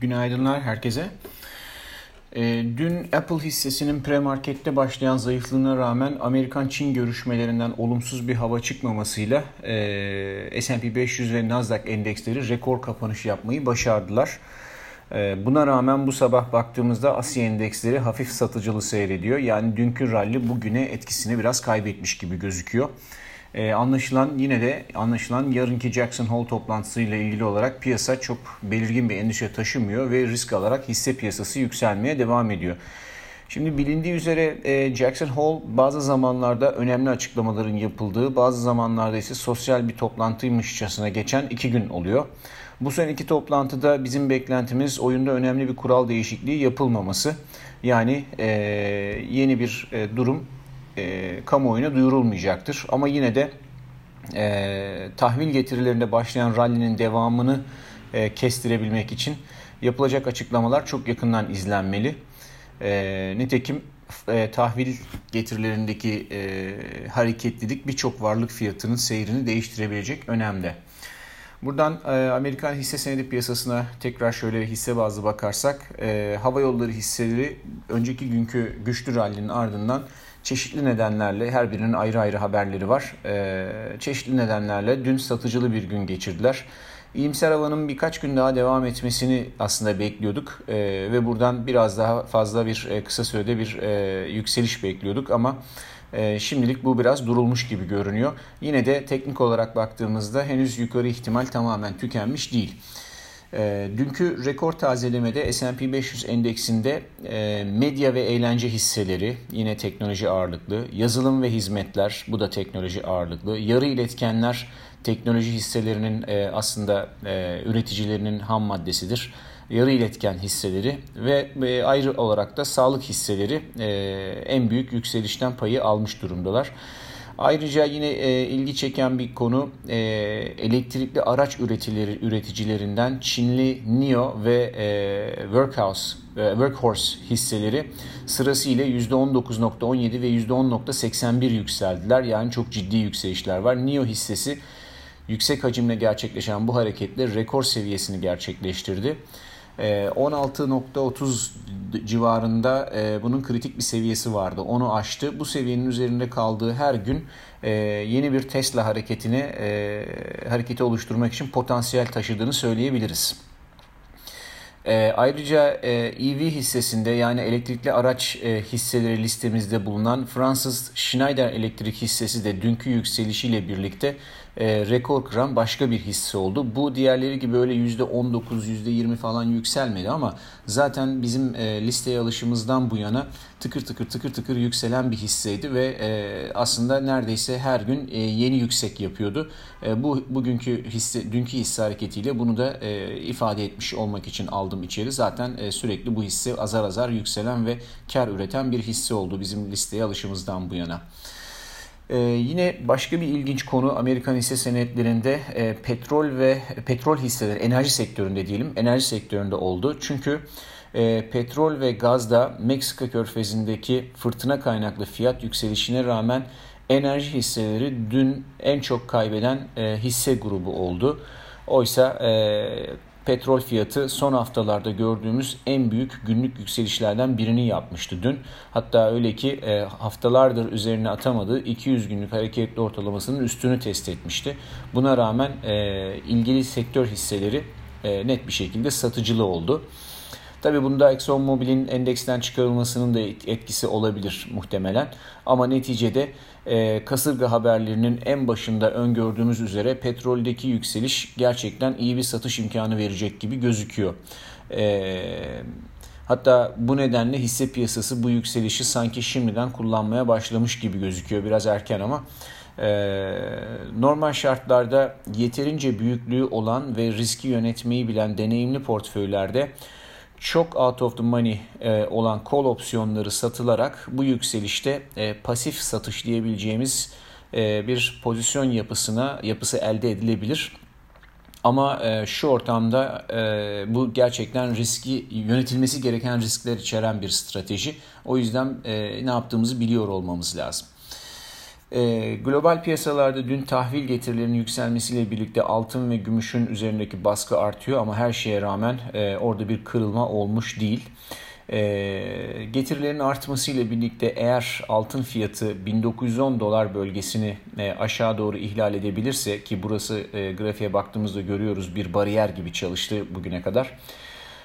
Günaydınlar herkese. E, dün Apple hissesinin pre-markette başlayan zayıflığına rağmen Amerikan-Çin görüşmelerinden olumsuz bir hava çıkmamasıyla e, S&P 500 ve Nasdaq endeksleri rekor kapanış yapmayı başardılar. E, buna rağmen bu sabah baktığımızda Asya endeksleri hafif satıcılı seyrediyor. Yani dünkü rally bugüne etkisini biraz kaybetmiş gibi gözüküyor. Ee, anlaşılan yine de anlaşılan yarınki Jackson Hole toplantısıyla ilgili olarak piyasa çok belirgin bir endişe taşımıyor ve risk alarak hisse piyasası yükselmeye devam ediyor. Şimdi bilindiği üzere e, Jackson Hole bazı zamanlarda önemli açıklamaların yapıldığı, bazı zamanlarda ise sosyal bir toplantıymışçasına geçen iki gün oluyor. Bu seneki toplantıda bizim beklentimiz oyunda önemli bir kural değişikliği yapılmaması. Yani e, yeni bir e, durum e, kamuoyuna duyurulmayacaktır. Ama yine de e, tahvil getirilerinde başlayan rallinin devamını e, kestirebilmek için yapılacak açıklamalar çok yakından izlenmeli. E, nitekim e, tahvil getirilerindeki e, hareketlilik birçok varlık fiyatının seyrini değiştirebilecek önemde. Buradan e, Amerikan hisse senedi piyasasına tekrar şöyle hisse bazlı bakarsak e, hava yolları hisseleri önceki günkü güçlü rallinin ardından çeşitli nedenlerle her birinin ayrı ayrı haberleri var. E, çeşitli nedenlerle dün satıcılı bir gün geçirdiler. İyimser havanın birkaç gün daha devam etmesini aslında bekliyorduk e, ve buradan biraz daha fazla bir e, kısa sürede bir e, yükseliş bekliyorduk ama e, şimdilik bu biraz durulmuş gibi görünüyor. Yine de teknik olarak baktığımızda henüz yukarı ihtimal tamamen tükenmiş değil. E, dünkü rekor tazelemede S&P 500 endeksinde e, medya ve eğlence hisseleri yine teknoloji ağırlıklı, yazılım ve hizmetler bu da teknoloji ağırlıklı, yarı iletkenler teknoloji hisselerinin e, aslında e, üreticilerinin ham maddesidir. Yarı iletken hisseleri ve ayrı olarak da sağlık hisseleri en büyük yükselişten payı almış durumdalar. Ayrıca yine e, ilgi çeken bir konu e, elektrikli araç üretileri üreticilerinden Çinli NIO ve e, Workhouse e, Workhorse hisseleri sırasıyla %19.17 ve %10.81 yükseldiler. Yani çok ciddi yükselişler var. NIO hissesi yüksek hacimle gerçekleşen bu hareketle rekor seviyesini gerçekleştirdi. 16.30 ee, civarında e, bunun kritik bir seviyesi vardı. Onu aştı. Bu seviyenin üzerinde kaldığı her gün e, yeni bir Tesla hareketini e, hareketi oluşturmak için potansiyel taşıdığını söyleyebiliriz. E, ayrıca e, EV hissesinde yani elektrikli araç e, hisseleri listemizde bulunan Fransız Schneider Elektrik hissesi de dünkü yükselişiyle birlikte e, rekor kıran başka bir hisse oldu. Bu diğerleri gibi öyle %19, %20 falan yükselmedi ama zaten bizim e, listeye alışımızdan bu yana tıkır tıkır tıkır tıkır yükselen bir hisseydi ve e, aslında neredeyse her gün e, yeni yüksek yapıyordu. E, bu bugünkü hisse, dünkü hisse hareketiyle bunu da e, ifade etmiş olmak için aldım içeri. Zaten e, sürekli bu hisse azar azar yükselen ve kar üreten bir hisse oldu bizim listeye alışımızdan bu yana. Ee, yine başka bir ilginç konu Amerikan hisse senetlerinde e, petrol ve petrol hisseleri enerji sektöründe diyelim enerji sektöründe oldu. Çünkü e, petrol ve gazda Meksika körfezindeki fırtına kaynaklı fiyat yükselişine rağmen enerji hisseleri dün en çok kaybeden e, hisse grubu oldu. Oysa e, petrol fiyatı son haftalarda gördüğümüz en büyük günlük yükselişlerden birini yapmıştı dün. Hatta öyle ki e, haftalardır üzerine atamadığı 200 günlük hareketli ortalamasının üstünü test etmişti. Buna rağmen e, ilgili sektör hisseleri e, net bir şekilde satıcılı oldu. Tabii bunda ExxonMobil'in endeksten çıkarılmasının da etkisi olabilir muhtemelen. Ama neticede e, kasırga haberlerinin en başında öngördüğümüz üzere petroldeki yükseliş gerçekten iyi bir satış imkanı verecek gibi gözüküyor. E, hatta bu nedenle hisse piyasası bu yükselişi sanki şimdiden kullanmaya başlamış gibi gözüküyor. Biraz erken ama e, normal şartlarda yeterince büyüklüğü olan ve riski yönetmeyi bilen deneyimli portföylerde çok out of the money e, olan call opsiyonları satılarak bu yükselişte e, pasif satış diyebileceğimiz e, bir pozisyon yapısına yapısı elde edilebilir. Ama şu ortamda bu gerçekten riski yönetilmesi gereken riskler içeren bir strateji. O yüzden ne yaptığımızı biliyor olmamız lazım. E, global piyasalarda dün tahvil getirilerinin yükselmesiyle birlikte altın ve gümüşün üzerindeki baskı artıyor ama her şeye rağmen e, orada bir kırılma olmuş değil. E, getirilerin artmasıyla birlikte eğer altın fiyatı 1910 dolar bölgesini e, aşağı doğru ihlal edebilirse ki burası e, grafiğe baktığımızda görüyoruz bir bariyer gibi çalıştı bugüne kadar.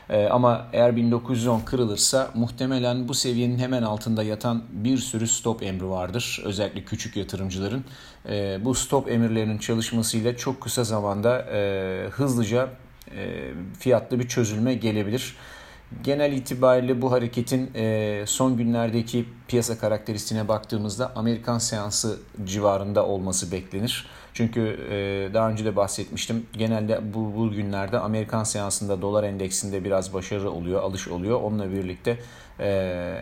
E, ama eğer 1910 kırılırsa muhtemelen bu seviyenin hemen altında yatan bir sürü stop emri vardır. Özellikle küçük yatırımcıların. E, bu stop emirlerinin çalışmasıyla çok kısa zamanda e, hızlıca e, fiyatlı bir çözülme gelebilir. Genel itibariyle bu hareketin e, son günlerdeki piyasa karakteristiğine baktığımızda Amerikan seansı civarında olması beklenir. Çünkü e, daha önce de bahsetmiştim. Genelde bu, bu günlerde Amerikan seansında dolar endeksinde biraz başarı oluyor, alış oluyor. Onunla birlikte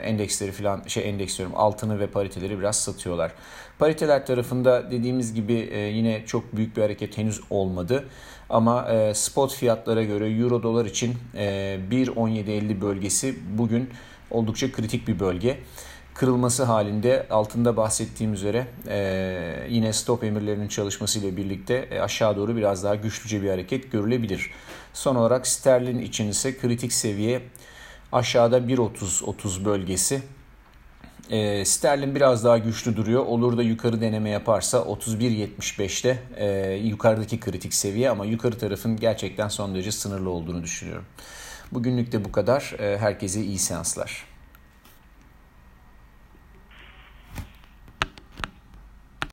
endeksleri falan şey endeks diyorum altını ve pariteleri biraz satıyorlar. Pariteler tarafında dediğimiz gibi e, yine çok büyük bir hareket henüz olmadı. Ama e, spot fiyatlara göre euro dolar için e, 1.1750 bölgesi bugün oldukça kritik bir bölge kırılması halinde altında bahsettiğim üzere e, yine stop emirlerinin çalışmasıyla birlikte e, aşağı doğru biraz daha güçlüce bir hareket görülebilir. Son olarak sterlin için ise kritik seviye aşağıda 1.30-30 bölgesi. E, sterlin biraz daha güçlü duruyor. Olur da yukarı deneme yaparsa 31.75'te e, yukarıdaki kritik seviye ama yukarı tarafın gerçekten son derece sınırlı olduğunu düşünüyorum. Bugünlük de bu kadar. E, herkese iyi seanslar.